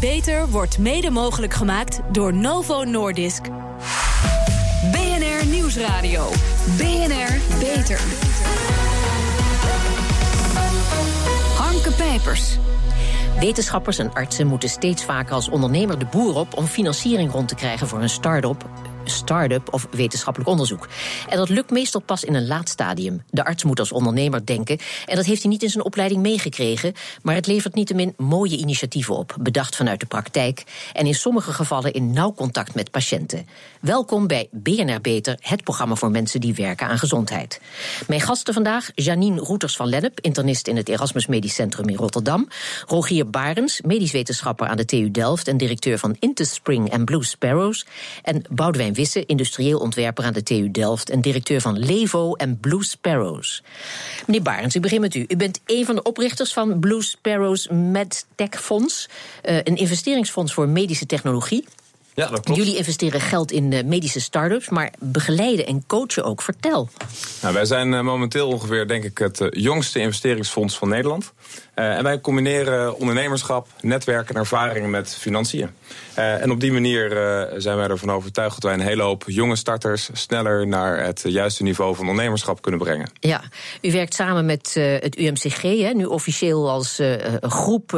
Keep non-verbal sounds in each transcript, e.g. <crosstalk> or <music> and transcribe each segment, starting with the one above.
Beter wordt mede mogelijk gemaakt door Novo Nordisk. BNR Nieuwsradio. BNR Beter. Harmke Pijpers. Wetenschappers en artsen moeten steeds vaker als ondernemer de boer op om financiering rond te krijgen voor een start-up start-up of wetenschappelijk onderzoek. En dat lukt meestal pas in een laat stadium. De arts moet als ondernemer denken. En dat heeft hij niet in zijn opleiding meegekregen. Maar het levert niettemin mooie initiatieven op, bedacht vanuit de praktijk. En in sommige gevallen in nauw contact met patiënten. Welkom bij BNR Beter, het programma voor mensen die werken aan gezondheid. Mijn gasten vandaag: Janine Roeters van Lennep, internist in het Erasmus Medisch Centrum in Rotterdam. Rogier Barens, medisch wetenschapper aan de TU Delft en directeur van Interspring en Blue Sparrows. En Boudewijn Industrieel ontwerper aan de TU Delft en directeur van Levo en Blue Sparrows. Meneer Barends, ik begin met u. U bent een van de oprichters van Blue Sparrows MedTech Fonds, eh, een investeringsfonds voor medische technologie. Ja, dat klopt. Jullie investeren geld in uh, medische start-ups, maar begeleiden en coachen ook. Vertel. Nou, wij zijn uh, momenteel ongeveer, denk ik, het uh, jongste investeringsfonds van Nederland. en wij combineren ondernemerschap, netwerk en ervaringen met financiën. en op die manier zijn wij ervan overtuigd dat wij een hele hoop jonge starters sneller naar het juiste niveau van ondernemerschap kunnen brengen. Ja, u werkt samen met het UMCG, hè, nu officieel als groep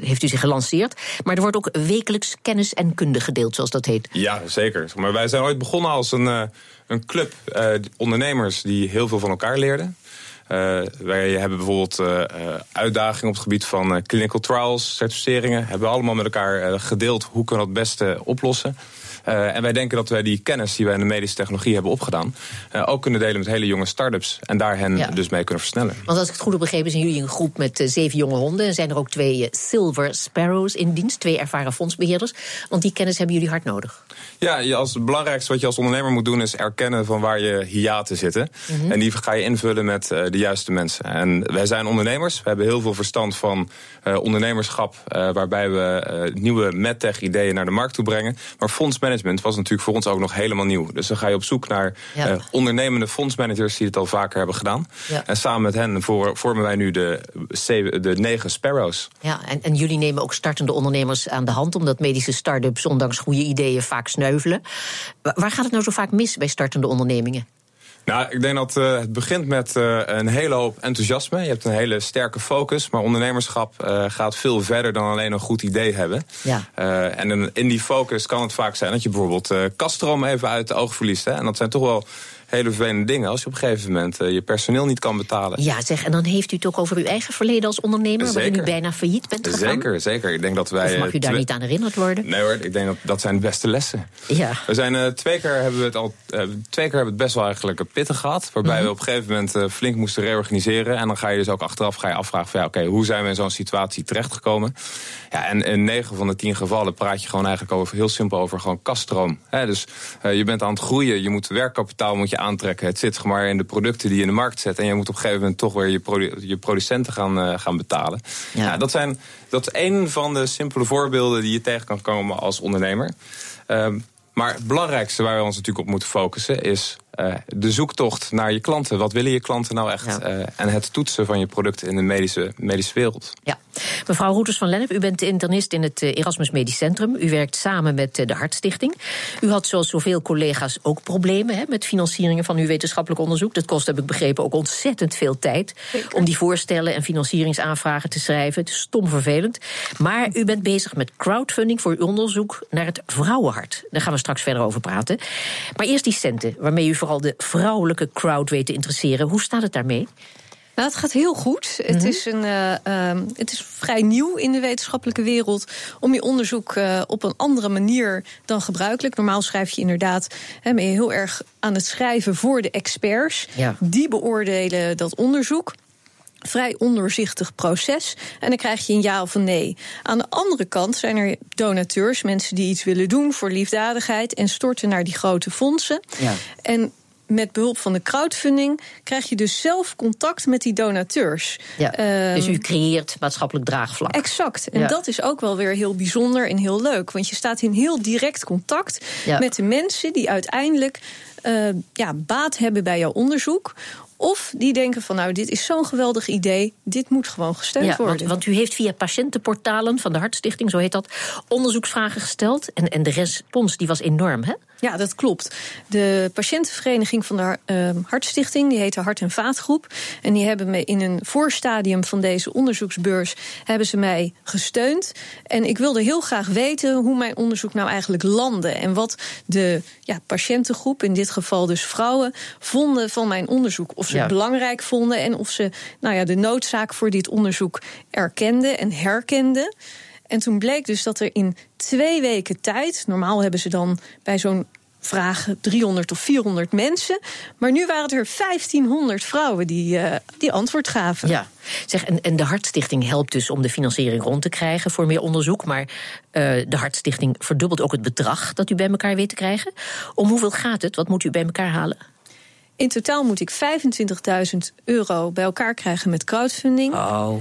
heeft u zich gelanceerd. Maar er wordt ook wekelijks kennis en kunde gedeeld, zoals dat heet. Ja, zeker. Maar wij zijn ooit begonnen als een, uh, een club uh, ondernemers die heel veel van elkaar leerden. Uh, wij hebben bijvoorbeeld uitdagingen op het gebied van clinical trials, certificeringen. Hebben we allemaal met elkaar gedeeld hoe kunnen we dat beste oplossen. Uh, en wij denken dat wij die kennis die wij in de medische technologie hebben opgedaan, uh, ook kunnen delen met hele jonge start-ups. En daar hen ja. dus mee kunnen versnellen. Want als ik het goed heb begrepen, zijn jullie een groep met uh, zeven jonge honden. En zijn er ook twee Silver Sparrows in dienst, twee ervaren fondsbeheerders. Want die kennis hebben jullie hard nodig. Ja, als het belangrijkste wat je als ondernemer moet doen is erkennen van waar je hiaten zitten. Mm -hmm. En die ga je invullen met de juiste mensen. En wij zijn ondernemers. We hebben heel veel verstand van ondernemerschap, waarbij we nieuwe medtech ideeën naar de markt toe brengen. Maar fondsmanagement was natuurlijk voor ons ook nog helemaal nieuw. Dus dan ga je op zoek naar ja. ondernemende fondsmanagers die het al vaker hebben gedaan. Ja. En samen met hen voor, vormen wij nu de, de negen Sparrows. Ja, en, en jullie nemen ook startende ondernemers aan de hand, omdat medische start-ups ondanks goede ideeën vaak Waar gaat het nou zo vaak mis bij startende ondernemingen? Nou, ik denk dat uh, het begint met uh, een hele hoop enthousiasme. Je hebt een hele sterke focus, maar ondernemerschap uh, gaat veel verder dan alleen een goed idee hebben. Ja. en in die focus kan het vaak zijn dat je bijvoorbeeld kaststroom even uit de oog verliest. Hè? En dat zijn toch wel hele vervelende dingen als je op een gegeven moment uh, je personeel niet kan betalen. Ja, zeg, en dan heeft u het ook over uw eigen verleden als ondernemer, zeker. waarin u bijna failliet bent gegaan? Zeker, zeker. Ik denk dat wij. Of mag u daar niet aan herinnerd worden? Nee hoor, ik denk dat dat zijn de beste lessen. Ja. We zijn uh, twee keer hebben we het al uh, twee keer hebben we het best wel eigenlijk pittig gehad, waarbij mm -hmm. we op een gegeven moment flink moesten reorganiseren en dan ga je dus ook achteraf ga je afvragen van ja, oké, okay, hoe zijn we in zo'n situatie terechtgekomen? Ja, en in negen van de tien gevallen praat je gewoon eigenlijk over heel simpel over gewoon kaststroom. Hè? Dus je bent aan het groeien, je moet werkkapitaal moet je aantrekken. Het zit maar in de producten die je in de markt zet. En je moet op een gegeven moment toch weer je, produ je producenten gaan, uh, gaan betalen. Ja. ja. dat, zijn, dat is één van de simpele voorbeelden die je tegen kan komen als ondernemer. Um, maar het belangrijkste waar we ons natuurlijk op moeten focussen is uh, de zoektocht naar je klanten. Wat willen je klanten nou echt? Ja. Uh, en het toetsen van je product in de medische, medische wereld. Ja. Mevrouw Roeters van Lennep, u bent internist in het Erasmus Medisch Centrum. U werkt samen met de Hartstichting. U had zoals zoveel collega's ook problemen hè, met financieringen van uw wetenschappelijk onderzoek. Dat kost, heb ik begrepen, ook ontzettend veel tijd Zeker. om die voorstellen en financieringsaanvragen te schrijven. Het is stom vervelend. Maar u bent bezig met crowdfunding voor uw onderzoek naar het vrouwenhart. Daar gaan we straks verder over praten. Maar eerst die centen waarmee u vooral de vrouwelijke crowd weet te interesseren. Hoe staat het daarmee? Nou, het gaat heel goed. Mm -hmm. het, is een, uh, uh, het is vrij nieuw in de wetenschappelijke wereld om je onderzoek uh, op een andere manier dan gebruikelijk. Normaal schrijf je inderdaad, hè, ben je heel erg aan het schrijven voor de experts. Ja. Die beoordelen dat onderzoek vrij ondoorzichtig proces. En dan krijg je een ja of een nee. Aan de andere kant zijn er donateurs, mensen die iets willen doen voor liefdadigheid en storten naar die grote fondsen. Ja. En met behulp van de crowdfunding krijg je dus zelf contact met die donateurs. Ja, um, dus u creëert maatschappelijk draagvlak. Exact. En ja. dat is ook wel weer heel bijzonder en heel leuk. Want je staat in heel direct contact ja. met de mensen die uiteindelijk uh, ja, baat hebben bij jouw onderzoek Of die denken van nou, dit is zo'n geweldig idee, dit moet gewoon gesteund Ja, worden. want, want u heeft via patiëntenportalen van de Hartstichting, zo heet dat, onderzoeksvragen gesteld. En, en de respons die was enorm, hè? Ja, dat klopt. De patiëntenvereniging van de uh, Hartstichting, die heet de Hart- en Vaatgroep. En die hebben me in een voorstadium van deze onderzoeksbeurs hebben ze mij gesteund. En ik wilde heel graag weten hoe mijn onderzoek nou eigenlijk landde. En wat de ja, patiëntengroep, in dit geval dus vrouwen, vonden van mijn onderzoek. Of ze het belangrijk vonden en of ze nou ja, de noodzaak voor dit onderzoek erkenden en herkenden. En toen bleek dus dat er in twee weken tijd, normaal hebben ze dan bij zo'n vraag 300 of 400 mensen, maar nu waren het er 1500 vrouwen die, eh, die antwoord gaven. Ja. Zeg, en, en de Hartstichting helpt dus om de financiering rond te krijgen voor meer onderzoek. Maar eh, de Hartstichting verdubbelt ook het bedrag dat u bij elkaar weet te krijgen. Om hoeveel gaat het? Wat moet u bij elkaar halen? In totaal moet ik 25.000 euro bij elkaar krijgen met crowdfunding. Oh.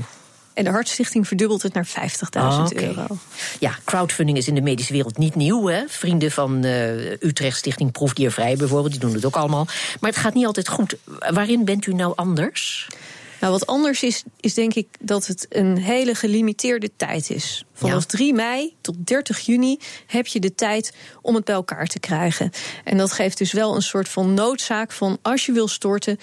En de Hartstichting verdubbelt het naar 50.000 Ah, euro. Ja, crowdfunding is in de medische wereld niet nieuw. Hè? Vrienden van eh, Utrecht Stichting Proefdiervrij bijvoorbeeld, die doen het ook allemaal. Maar het gaat niet altijd goed. Waarin bent u nou anders? Nou, wat anders is, is denk ik dat het een hele gelimiteerde tijd is. Vanaf Ja. 3 mei tot 30 juni heb je de tijd om het bij elkaar te krijgen. En dat geeft dus wel een soort van noodzaak van als je wil storten,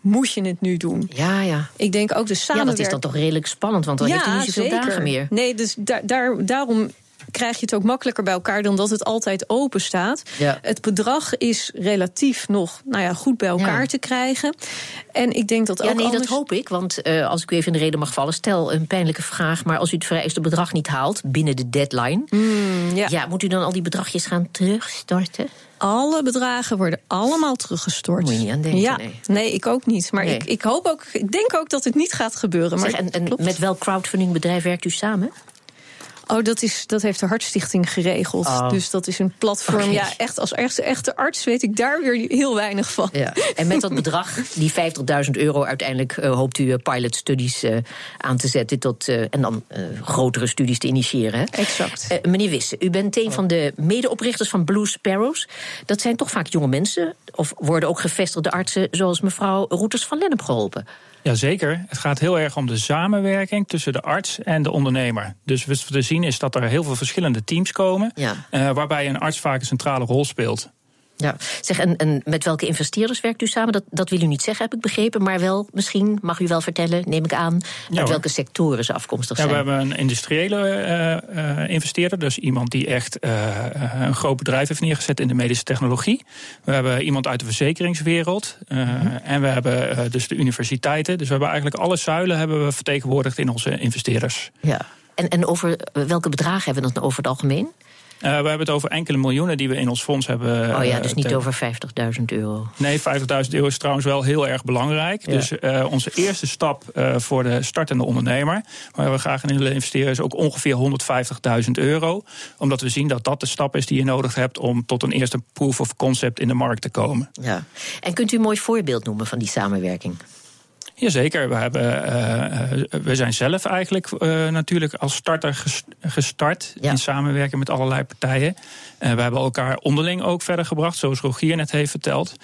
moet je het nu doen. Ja, ja. Ik denk ook de Ja, samenwerking. dat is dan toch redelijk spannend, want dan heeft u niet zoveel dagen meer. Nee, dus daar, daar, daarom krijg je het ook makkelijker bij elkaar dan dat het altijd open staat. Ja. Het bedrag is relatief nog nou ja, goed bij elkaar Ja. te krijgen. En ik denk dat Ja, nee, anders... dat hoop ik. Want eh, als ik u even in de reden mag vallen, stel een pijnlijke vraag. Maar als u het vereiste bedrag niet haalt binnen de deadline. ja. ja. moet u dan al die bedragjes gaan terugstorten? Alle bedragen worden allemaal teruggestort. Moet je niet aan denken, Ja, nee. ik ook niet. Maar Nee. ik, ik hoop ook, ik denk ook dat het niet gaat gebeuren. Maar Zeg, en en met welk crowdfundingbedrijf werkt u samen? Oh, dat, is, dat heeft de Hartstichting geregeld. Oh. Dus dat is een platform. Ja, echt als echte, echte arts weet ik daar weer heel weinig van. Ja. En met dat <laughs> bedrag, die 50.000 euro, uiteindelijk eh, hoopt u eh, pilot studies eh, aan te zetten tot, en dan grotere studies te initiëren. Hè? Exact. Meneer Wisse, u bent een van de medeoprichters van Blue Sparrows. Dat zijn toch vaak jonge mensen, of worden ook gevestigde artsen zoals mevrouw Roeters van Lennep geholpen? Jazeker. Het gaat heel erg om de samenwerking tussen de arts en de ondernemer. Dus wat we zien is dat er heel veel verschillende teams komen, Ja. eh, waarbij een arts vaak een centrale rol speelt. Ja, zeg, en, en met welke investeerders werkt u samen? Dat, dat wil u niet zeggen, heb ik begrepen. Maar wel, misschien mag u wel vertellen, neem ik aan, uit welke sectoren ze afkomstig Ja, zijn. we hebben een industriële eh, eh, investeerder, dus iemand die echt eh, een groot bedrijf heeft neergezet in de medische technologie. We hebben iemand uit de verzekeringswereld eh, en we hebben dus de universiteiten. Dus we hebben eigenlijk alle zuilen hebben we vertegenwoordigd in onze investeerders. Ja. En, en over welke bedragen hebben we dat over het algemeen? Eh, we hebben het over enkele miljoenen die we in ons fonds hebben. oh ja, eh, dus niet te- over 50.000 euro. Nee, 50.000 euro is trouwens wel heel erg belangrijk. Ja. Dus eh, onze eerste stap eh, voor de startende ondernemer, waar we graag in willen investeren, is ook ongeveer 150.000 euro. Omdat we zien dat dat de stap is die je nodig hebt om tot een eerste proof of concept in de markt te komen. Ja. En kunt u een mooi voorbeeld noemen van die samenwerking? Jazeker, we, hebben, eh, eh, we zijn zelf eigenlijk eh, natuurlijk als starter ges- gestart Ja. in samenwerking met allerlei partijen. Eh, we hebben elkaar onderling ook verder gebracht, zoals Rogier net heeft verteld.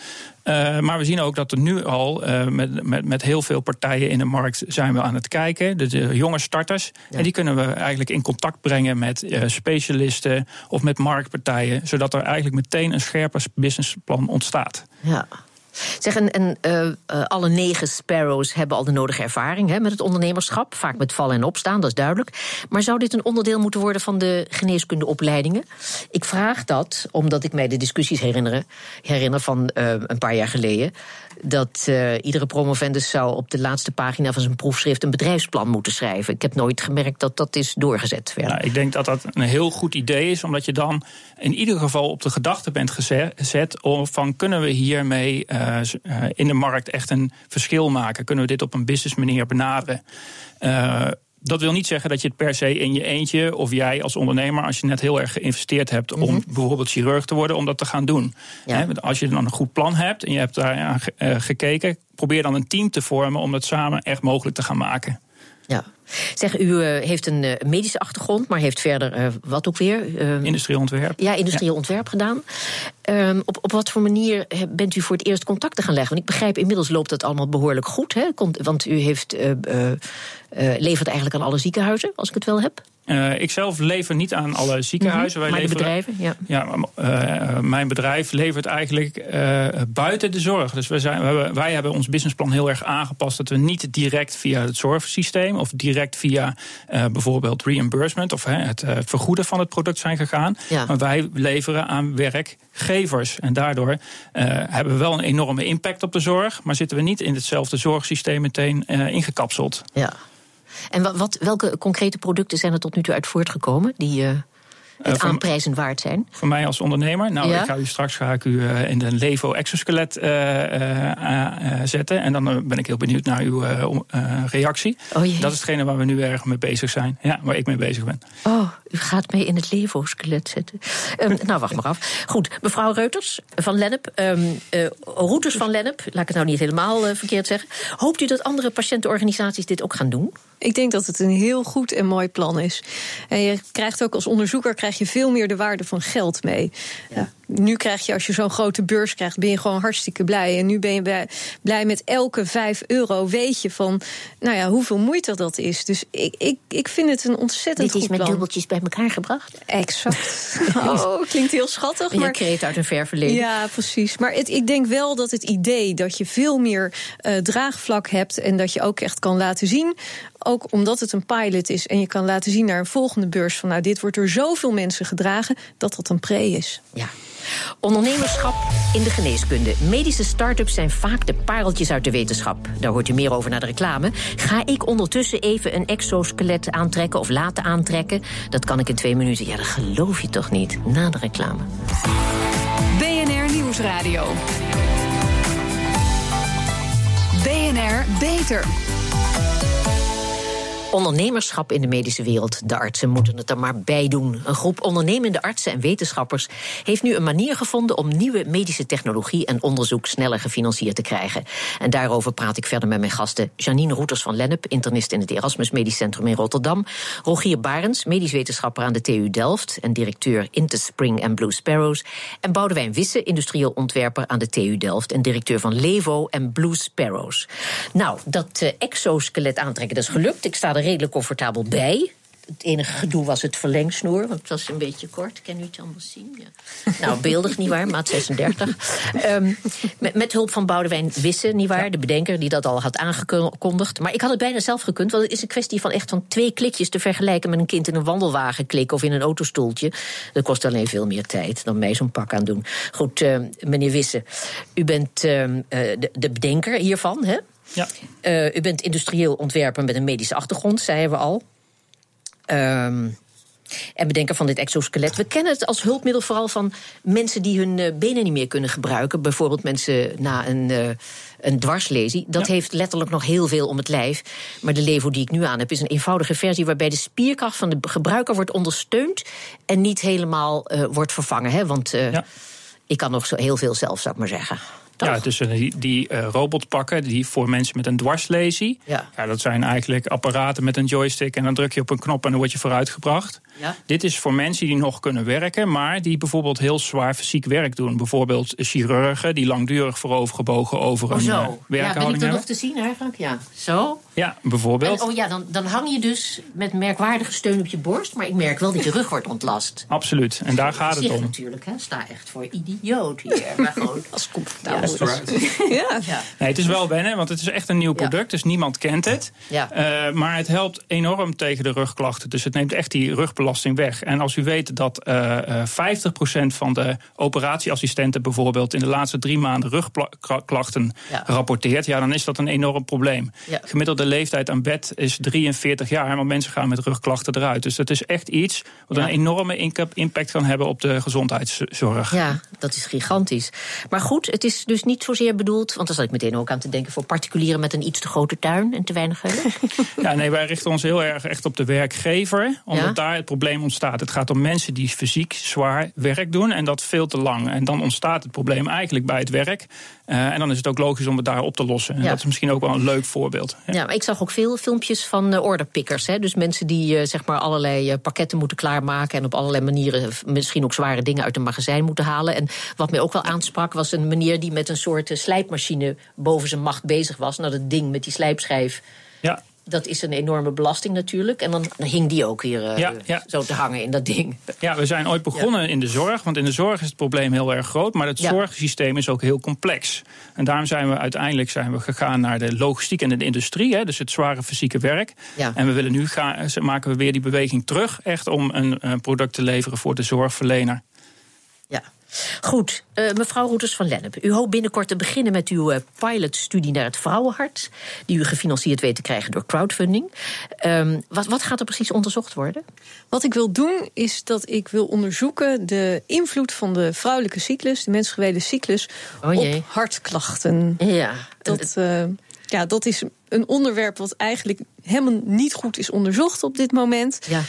Maar we zien ook dat er nu al met, met, met heel veel partijen in de markt zijn we aan het kijken. De, de jonge starters. Ja. En die kunnen we eigenlijk in contact brengen met specialisten of met marktpartijen. Zodat er eigenlijk meteen een scherper businessplan ontstaat. Ja. Zeg, en, eh, eh, alle negen sparrows hebben al de nodige ervaring hè, met het ondernemerschap. Vaak met vallen en opstaan, dat is duidelijk. Maar zou dit een onderdeel moeten worden van de geneeskundeopleidingen? Ik vraag dat omdat ik mij de discussies herinner, herinner van eh, een paar jaar geleden. Dat eh, iedere promovendus zou op de laatste pagina van zijn proefschrift een bedrijfsplan moeten schrijven. Ik heb nooit gemerkt dat dat is doorgezet. verder. Nou, ik denk dat dat een heel goed idee is, omdat je dan in ieder geval op de gedachte bent gezet van kunnen we hiermee eh, eh, in de markt echt een verschil maken? Kunnen we dit op een business manier benaderen? Eh, dat wil niet zeggen dat je het per se in je eentje of jij als ondernemer, als je net heel erg geïnvesteerd hebt om bijvoorbeeld chirurg te worden, om dat te gaan doen. Ja. Als je dan een goed plan hebt en je hebt daar aan eh, gekeken, probeer dan een team te vormen om dat samen echt mogelijk te gaan maken. Ja. Zeg, u eh, heeft een uh, medische achtergrond, maar heeft verder uh, wat ook weer? industrieel ontwerp. Ja, industrieel ja. ontwerp gedaan. Um, op, op wat voor manier bent u voor het eerst contacten gaan leggen? Want ik begrijp, inmiddels loopt dat allemaal behoorlijk goed. Hè? Want u heeft, levert eigenlijk aan alle ziekenhuizen, als ik het wel heb. Uh, ik zelf lever niet aan alle ziekenhuizen. Mm -hmm. Wij leveren, bedrijven, ja. ja uh, mijn bedrijf levert eigenlijk uh, buiten de zorg. Dus wij, zijn, wij, hebben, wij hebben ons businessplan heel erg aangepast... dat we niet direct via het zorgsysteem... of direct via bijvoorbeeld reimbursement... of het vergoeden van het product zijn gegaan. Ja. Maar wij leveren aan werkgevers. En daardoor hebben we wel een enorme impact op de zorg... maar zitten we niet in hetzelfde zorgsysteem meteen ingekapseld. Ja. En wat, welke concrete producten zijn er tot nu toe uit voortgekomen die uh, het uh, aanprijzen waard zijn? Voor mij als ondernemer? Nou, ja? ik ga u straks ga ik u uh, in een Levo exoskelet zetten. En dan ben ik heel benieuwd naar uw reactie. Oh, jee. Dat is hetgene waar we nu erg mee bezig zijn. Ja, waar ik mee bezig ben. Oh, u gaat mee in het Levo-skelet zetten. Um, <laughs> nou, wacht maar af. Goed, mevrouw Reuters van Lennep. Um, routes van Lennep, laat ik het nou niet helemaal verkeerd zeggen. Hoopt u dat andere patiëntenorganisaties dit ook gaan doen? Ik denk dat het een heel goed en mooi plan is. En je krijgt ook als onderzoeker krijg je veel meer de waarde van geld mee. Ja. Nu krijg je, als je zo'n grote beurs krijgt, ben je gewoon hartstikke blij. En nu ben je blij met elke 5 euro. Weet je van, nou ja, hoeveel moeite dat is. Dus ik, ik, ik vind het een ontzettend goed plan. Dit is met dubbeltjes bij elkaar gebracht. Exact. <laughs> oh, klinkt heel schattig. Maar je kreet uit een ver verleden. Ja, precies. Maar het, ik denk wel dat het idee dat je veel meer uh, draagvlak hebt en dat je ook echt kan laten zien ook omdat het een pilot is en je kan laten zien naar een volgende beurs van nou dit wordt door zoveel mensen gedragen dat dat een pre is. Ja. Ondernemerschap in de geneeskunde. Medische start-ups zijn vaak de pareltjes uit de wetenschap. Daar hoort u meer over naar de reclame. Ga ik ondertussen even een exoskelet aantrekken of laten aantrekken? Dat kan ik in twee minuten. Ja, dat geloof je toch niet? Na de reclame. BNR Nieuwsradio. BNR Beter. Ondernemerschap in de medische wereld. De artsen moeten het er maar bij doen. Een groep ondernemende artsen en wetenschappers heeft nu een manier gevonden om nieuwe medische technologie en onderzoek sneller gefinancierd te krijgen. En daarover praat ik verder met mijn gasten Janine Roeters van Lennep, internist in het Erasmus Medisch Centrum in Rotterdam. Rogier Barens, medisch wetenschapper aan de TU Delft en directeur Interspring en Blue Sparrows. En Boudewijn Wisse, industrieel ontwerper aan de TU Delft en directeur van Levo en Blue Sparrows. Nou, dat uh, exoskelet aantrekken, dat is gelukt. Ik sta er redelijk comfortabel bij. Het enige gedoe was het verlengsnoer, want het was een beetje kort. Kan u het anders zien? Ja. Nou, beeldig, nietwaar, maat 36. Um, met, met, hulp van Boudewijn Wissen, nietwaar, ja. de bedenker die dat al had aangekondigd. Maar ik had het bijna zelf gekund, want het is een kwestie van echt van twee klikjes te vergelijken met een kind in een wandelwagen klikken of in een autostoeltje. Dat kost alleen veel meer tijd dan mij zo'n pak aan doen. Goed, uh, meneer Wissen, u bent uh, de, de bedenker hiervan, hè? Ja. Uh, u bent industrieel ontwerper met een medische achtergrond, zeiden we al. Um, en bedenker van dit exoskelet. We kennen het als hulpmiddel vooral van mensen die hun uh, benen niet meer kunnen gebruiken. Bijvoorbeeld mensen na een, uh, een dwarslesie. Dat ja. heeft letterlijk nog heel veel om het lijf. Maar de Levo die ik nu aan heb is een eenvoudige versie waarbij de spierkracht van de gebruiker wordt ondersteund en niet helemaal uh, wordt vervangen. Hè? Want ja. ik kan nog zo heel veel zelf, zou ik maar zeggen. Ja, dus die, die uh, robotpakken die voor mensen met een dwarslesie. Ja. ja. dat zijn eigenlijk apparaten met een joystick en dan druk je op een knop en dan word je vooruitgebracht. Ja. Dit is voor mensen die nog kunnen werken, maar die bijvoorbeeld heel zwaar fysiek werk doen. Bijvoorbeeld chirurgen die langdurig voorovergebogen over oh, een zo. uh, werkhouding ja, ben ik hebben. nog te zien eigenlijk? Ja, zo. Ja, bijvoorbeeld. En, oh ja, dan, dan hang je dus met merkwaardige steun op je borst, maar ik merk wel dat je rug wordt ontlast. <laughs> Absoluut, en daar gaat het om. natuurlijk, hè. Sta echt voor idioot hier. maar <laughs> gewoon als comfortabel. <laughs> Ja. ja. Nee, het is wel wennen, want het is echt een nieuw product, dus niemand kent het. Ja. Uh, maar het helpt enorm tegen de rugklachten. Dus het neemt echt die rugbelasting weg. En als u weet dat uh, uh, 50% van de operatieassistenten bijvoorbeeld in de laatste drie maanden rugklachten ja. rapporteert, ja, dan is dat een enorm probleem. Ja. Gemiddelde leeftijd aan bed is 43 jaar, maar mensen gaan met rugklachten eruit. Dus dat is echt iets wat Ja. een enorme impact kan hebben op de gezondheidszorg. Ja, dat is gigantisch. Maar goed, het is dus niet zozeer bedoeld, want daar zat ik meteen ook aan te denken, voor particulieren met een iets te grote tuin en te weinig. <laughs> Ja, nee, wij richten ons heel erg echt op de werkgever, omdat daar het probleem ontstaat. Het gaat om mensen die fysiek zwaar werk doen en dat veel te lang. En dan ontstaat het probleem eigenlijk bij het werk. Uh, en dan is het ook logisch om het daar op te lossen. En Ja. dat is misschien ook wel een leuk voorbeeld. Ja. Ja, maar ik zag ook veel filmpjes van uh, orderpickers. Hè? Dus mensen die uh, zeg maar allerlei pakketten moeten klaarmaken. En op allerlei manieren misschien ook zware dingen uit een magazijn moeten halen. En wat mij ook wel aansprak, was een meneer die met een soort slijpmachine boven zijn macht bezig was. Nou, dat ding met die slijpschijf. Ja dat is een enorme belasting natuurlijk. En dan, dan hing die ook hier uh, zo te hangen in dat ding. Ja, we zijn ooit begonnen in de zorg. Want in de zorg is het probleem heel erg groot. Maar het zorgsysteem is ook heel complex. En daarom zijn we uiteindelijk zijn we gegaan naar de logistiek en de industrie. Hè, dus het zware fysieke werk. En we willen nu gaan, maken we weer die beweging terug. Echt om een, een product te leveren voor de zorgverlener. Goed, uh, mevrouw Roeters van Lennep. U hoopt binnenkort te beginnen met uw uh, pilotstudie naar het vrouwenhart. Die u gefinancierd weet te krijgen door crowdfunding. Uh, wat, wat gaat er precies onderzocht worden? Wat ik wil doen is dat ik wil onderzoeken de invloed van de vrouwelijke cyclus, de menstruele cyclus, oh op hartklachten. Ja. Dat, uh, ja, dat is een onderwerp wat eigenlijk helemaal niet goed is onderzocht op dit moment. Ja.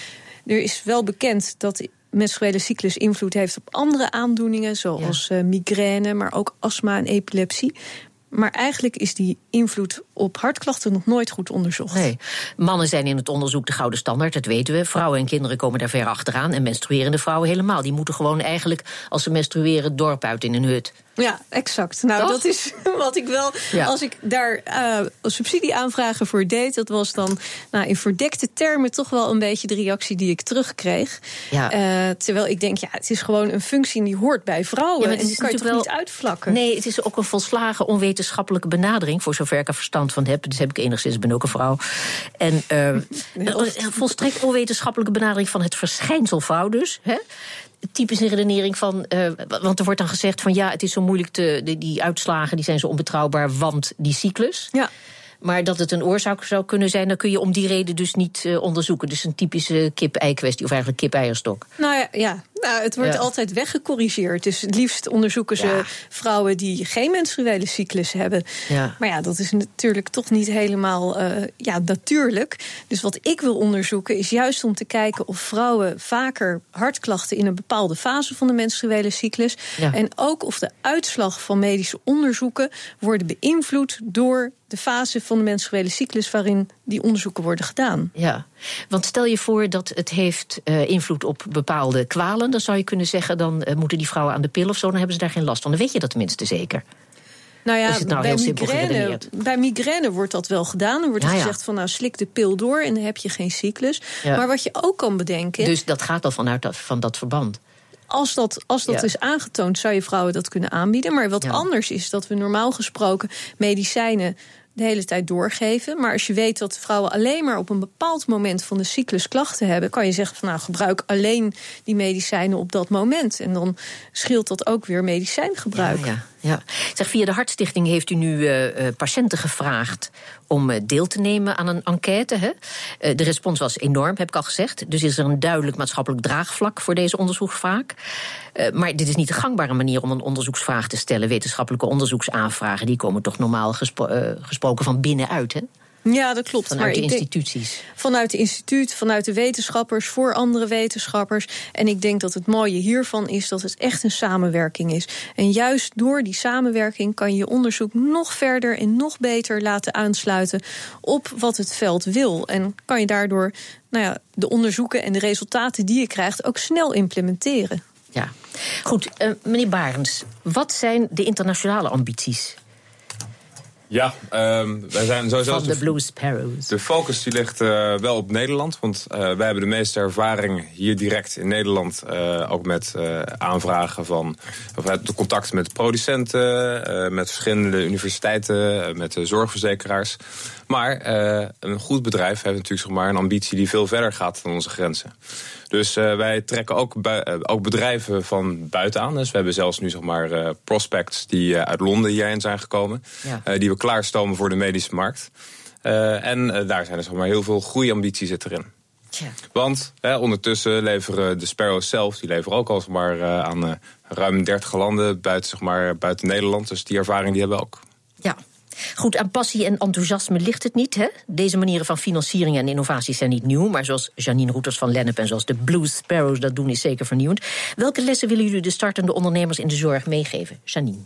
Er is wel bekend dat menstruele cyclus invloed heeft op andere aandoeningen, zoals ja. uh, migraine, maar ook astma en epilepsie. Maar eigenlijk is die invloed op hartklachten nog nooit goed onderzocht. Nee. Mannen zijn in het onderzoek de gouden standaard, dat weten we. Vrouwen en kinderen komen daar ver achteraan. En menstruerende vrouwen helemaal. Die moeten gewoon eigenlijk, als ze menstrueren, het dorp uit in een hut. Ja, exact. Nou, dat is <laughs> wat ik wel. Als ik daar uh, subsidieaanvragen voor deed, dat was dan nou, in verdekte termen toch wel een beetje de reactie die ik terugkreeg. Ja. Uh, terwijl ik denk, ja, het is gewoon een functie die hoort bij vrouwen. Ja, en die kan je toch wel... niet uitvlakken? Nee, het is ook een volslagen onwetenschappelijke benadering, voor zover ik er verstand van heb. Dus heb ik enigszins, ben ook een vrouw. En <laughs> uh, een volstrekt onwetenschappelijke benadering van het verschijnsel vrouw dus. Hè? typische redenering van. Uh, want er wordt dan gezegd van ja, het is zo moeilijk te. Die, die uitslagen die zijn zo onbetrouwbaar, want die cyclus. Ja. Maar dat het een oorzaak zou kunnen zijn, dan kun je om die reden dus niet uh, onderzoeken. Dus een typische kip-ei-kwestie, of eigenlijk kip-eierstok. Nou ja, ja. Nou, het wordt altijd weggecorrigeerd. Dus het liefst onderzoeken ze vrouwen die geen menstruele cyclus hebben. Ja. Maar ja, dat is natuurlijk toch niet helemaal uh, ja, natuurlijk. Dus wat ik wil onderzoeken is juist om te kijken of vrouwen vaker hartklachten in een bepaalde fase van de menstruele cyclus. En ook of de uitslag van medische onderzoeken worden beïnvloed door de fase van de menstruele cyclus waarin die onderzoeken worden gedaan. Ja, want stel je voor dat het heeft uh, invloed op bepaalde kwalen, dan zou je kunnen zeggen: dan uh, moeten die vrouwen aan de pil of zo, dan hebben ze daar geen last van. Dan weet je dat tenminste zeker. Nou ja, nou bij, migraine, bij migraine wordt dat wel gedaan. Er wordt gezegd van nou slik de pil door en dan heb je geen cyclus. Maar wat je ook kan bedenken. Dus dat gaat al vanuit dat, van dat verband als dat, als dat is aangetoond, zou je vrouwen dat kunnen aanbieden. Maar wat anders is dat we normaal gesproken medicijnen de hele tijd doorgeven. Maar als je weet dat vrouwen alleen maar op een bepaald moment van de cyclus klachten hebben, kan je zeggen van nou gebruik alleen die medicijnen op dat moment. En dan scheelt dat ook weer medicijngebruik. Zeg, via de Hartstichting heeft u nu uh, patiënten gevraagd om uh, deel te nemen aan een enquête. Hè? De respons was enorm, heb ik al gezegd. Dus is er een duidelijk maatschappelijk draagvlak voor deze onderzoeksvraag. maar dit is niet de gangbare manier om een onderzoeksvraag te stellen. Wetenschappelijke onderzoeksaanvragen die komen toch normaal gespro gesproken van binnenuit. Hè? Ja, dat klopt. Vanuit maar de instituties. Denk, vanuit het instituut, vanuit de wetenschappers, voor andere wetenschappers. En ik denk dat het mooie hiervan is dat het echt een samenwerking is. En juist door die samenwerking kan je je onderzoek nog verder en nog beter laten aansluiten op wat het veld wil. En kan je daardoor nou ja, de onderzoeken en de resultaten die je krijgt ook snel implementeren. Ja, goed. Uh, meneer Barens, wat zijn de internationale ambities? Ja, um, wij zijn sowieso. Van de Blue Sparrows. De focus die ligt uh, wel op Nederland. Want uh, wij hebben de meeste ervaring hier direct in Nederland. Uh, ook met aanvragen van. of de contact met producenten, met verschillende universiteiten, met de zorgverzekeraars. Maar een goed bedrijf heeft natuurlijk zeg maar, een ambitie die veel verder gaat dan onze grenzen. Dus uh, wij trekken ook, uh, ook bedrijven van buiten aan. Dus we hebben zelfs nu zeg maar uh, prospects die uit Londen hierheen zijn gekomen. Ja. die we klaarstomen voor de medische markt. en daar zijn er zeg maar heel veel groeiambitie zit erin. Ja. Want ondertussen leveren de Sparrows zelf, die leveren ook al zeg maar, aan ruim 30 landen buiten, zeg maar, buiten Nederland. Dus die ervaring die hebben we ook. Ja, Goed, aan passie en enthousiasme ligt het niet. Hè? Deze manieren van financiering en innovatie zijn niet nieuw. Maar zoals Janine Roeters van Lennep en zoals de Blue Sparrows dat doen, is zeker vernieuwend. Welke lessen willen jullie de startende ondernemers in de zorg meegeven? Janine.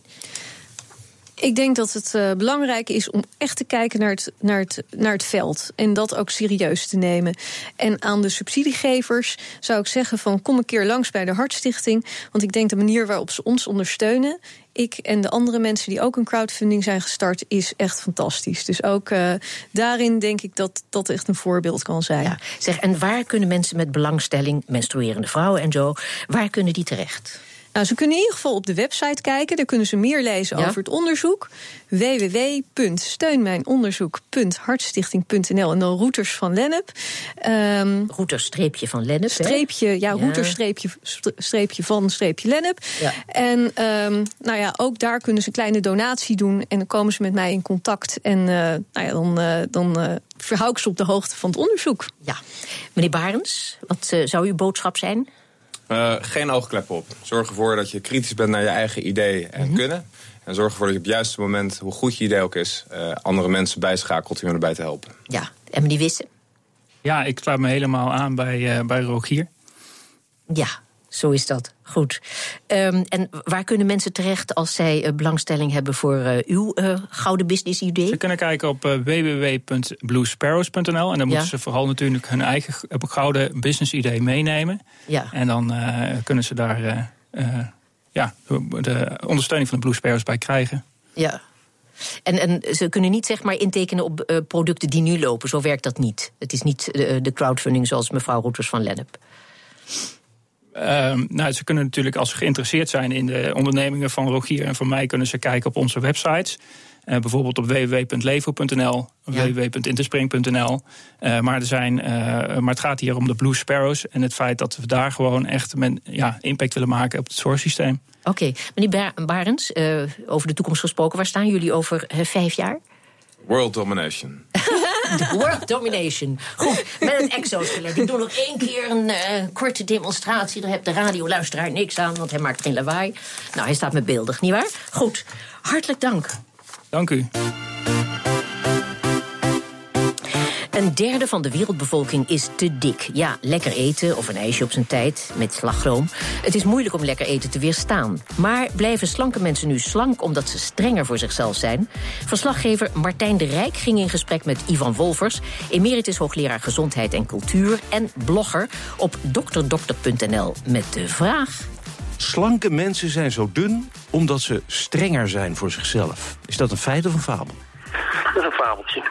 Ik denk dat het uh, belangrijk is om echt te kijken naar het, naar, het, naar het veld. En dat ook serieus te nemen. En aan de subsidiegevers zou ik zeggen: van kom een keer langs bij de Hartstichting. Want ik denk de manier waarop ze ons ondersteunen. Ik en de andere mensen die ook een crowdfunding zijn gestart, is echt fantastisch. Dus ook uh, daarin denk ik dat dat echt een voorbeeld kan zijn. Zeg, en waar kunnen mensen met belangstelling, menstruerende vrouwen en zo, waar kunnen die terecht? Nou, ze kunnen in ieder geval op de website kijken. Daar kunnen ze meer lezen over het onderzoek. www.steunmijnonderzoek.hartstichting.nl en dan routers van Lennep. Um, streepje van Lennep. Streepje, ja, ja. streepje, streepje van streepje Lennep. Ja. En um, nou ja, ook daar kunnen ze een kleine donatie doen. En dan komen ze met mij in contact. En uh, nou ja, dan, uh, dan uh, verhoud ik ze op de hoogte van het onderzoek. Ja. Meneer Barens, wat zou uw boodschap zijn? Uh, geen oogkleppen op. Zorg ervoor dat je kritisch bent naar je eigen idee en mhm. kunnen. En zorg ervoor dat je op het juiste moment, hoe goed je idee ook is, uh, andere mensen bijschakelt om erbij te helpen. Ja, en meneer Wissen? Ja, ik sluit me helemaal aan bij, uh, bij Rogier. Ja, zo is dat. Goed. Um, en waar kunnen mensen terecht als zij uh, belangstelling hebben voor uh, uw uh, gouden business idee? Ze kunnen kijken op www.bluesparrows.nl en dan moeten ze vooral natuurlijk hun eigen gouden business idee meenemen. Ja. En dan kunnen ze daar ja, de ondersteuning van de Blue Sparrows bij krijgen. Ja. En, en ze kunnen niet zeg maar intekenen op producten die nu lopen. Zo werkt dat niet. Het is niet de crowdfunding zoals mevrouw Roeters van Lennep. Uh, nou, ze kunnen natuurlijk, als ze geïnteresseerd zijn in de ondernemingen van Rogier en van mij, kunnen ze kijken op onze websites. Uh, bijvoorbeeld op www.levo.nl, ja. www.interspring.nl. Uh, maar, er zijn, uh, maar het gaat hier om de Blue Sparrows en het feit dat we daar gewoon echt men, ja, impact willen maken op het zorgsysteem. Oké, okay. meneer Barens, over de toekomst gesproken, waar staan jullie over vijf jaar? World domination. World domination. Goed, met het exoskeleet. Ik doe nog één keer een uh, korte demonstratie. Daar hebt de radioluisteraar niks aan, want hij maakt geen lawaai. Nou, hij staat met beeldig, nietwaar? Goed, hartelijk dank. Dank u. Een derde van de wereldbevolking is te dik. Ja, lekker eten of een ijsje op zijn tijd met slagroom. Het is moeilijk om lekker eten te weerstaan. Maar blijven slanke mensen nu slank omdat ze strenger voor zichzelf zijn? Verslaggever Martijn de Rijk ging in gesprek met Ivan Wolvers, emeritus hoogleraar gezondheid en cultuur en blogger op dokterdokter.nl met de vraag. Slanke mensen zijn zo dun omdat ze strenger zijn voor zichzelf. Is dat een feit of een fabel? Dat is een fabeltje.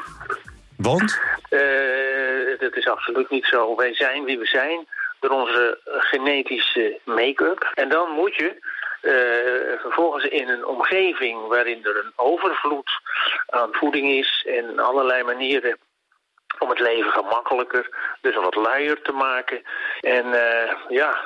Want? Uh, dat is absoluut niet zo. Wij zijn wie we zijn door onze genetische make-up. En dan moet je uh, vervolgens in een omgeving waarin er een overvloed aan voeding is... en allerlei manieren om het leven gemakkelijker, dus wat luier te maken. En uh, ja,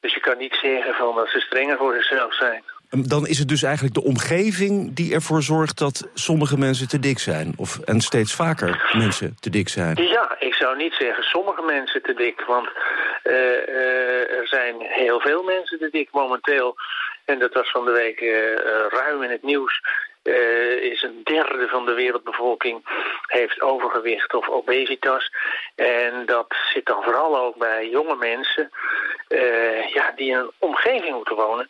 dus je kan niet zeggen van dat ze strenger voor zichzelf zijn. Dan is het dus eigenlijk de omgeving die ervoor zorgt dat sommige mensen te dik zijn. Of, en steeds vaker mensen te dik zijn. Ja, ik zou niet zeggen sommige mensen te dik. Want uh, uh, er zijn heel veel mensen te dik momenteel. En dat was van de week uh, ruim in het nieuws. is een derde van de wereldbevolking heeft overgewicht of obesitas. En dat zit dan vooral ook bij jonge mensen ja, die in een omgeving moeten wonen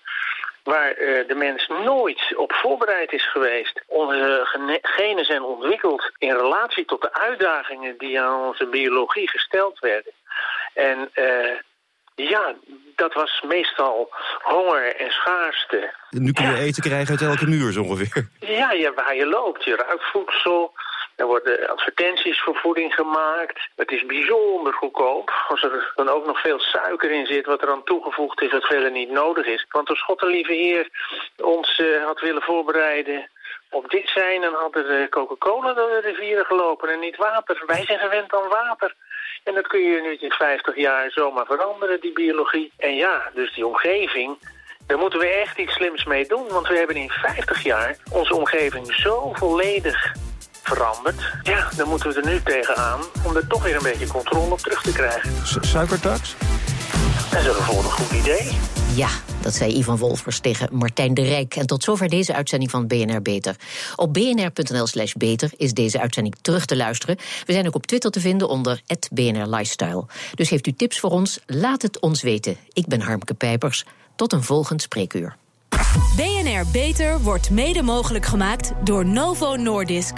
waar uh, de mens nooit op voorbereid is geweest. Onze genen zijn ontwikkeld in relatie tot de uitdagingen die aan onze biologie gesteld werden. En uh, ja, dat was meestal honger en schaarste. nu kun je eten krijgen uit elke muur zo ongeveer. Ja, ja, waar je loopt. Je ruikt voedsel. Er worden advertenties voor voeding gemaakt. Het is bijzonder goedkoop. Als er dan ook nog veel suiker in zit, wat er aan toegevoegd is, wat verder niet nodig is. Want als God de lieve Heer ons uh, had willen voorbereiden op dit zijn, dan had er Coca-Cola door de rivieren gelopen en niet water. Wij zijn gewend aan water. En dat kun je nu in 50 jaar zomaar veranderen, die biologie. En ja, dus die omgeving, daar moeten we echt iets slims mee doen. Want we hebben in 50 jaar onze omgeving zo volledig veranderd. Ja, dan moeten we er nu tegenaan om er toch weer een beetje controle op terug te krijgen. suikertax? Dat is een volgende goed idee. Ja, dat zei Ivan Wolfers tegen Martijn de Rijk. En tot zover deze uitzending van BNR Beter. Op bnr.nl slash beter is deze uitzending terug te luisteren. We zijn ook op Twitter te vinden onder BNR Lifestyle. Dus heeft u tips voor ons? Laat het ons weten. Ik ben Harmke Pijpers. Tot een volgend spreekuur. BNR Beter wordt mede mogelijk gemaakt door Novo Nordisk.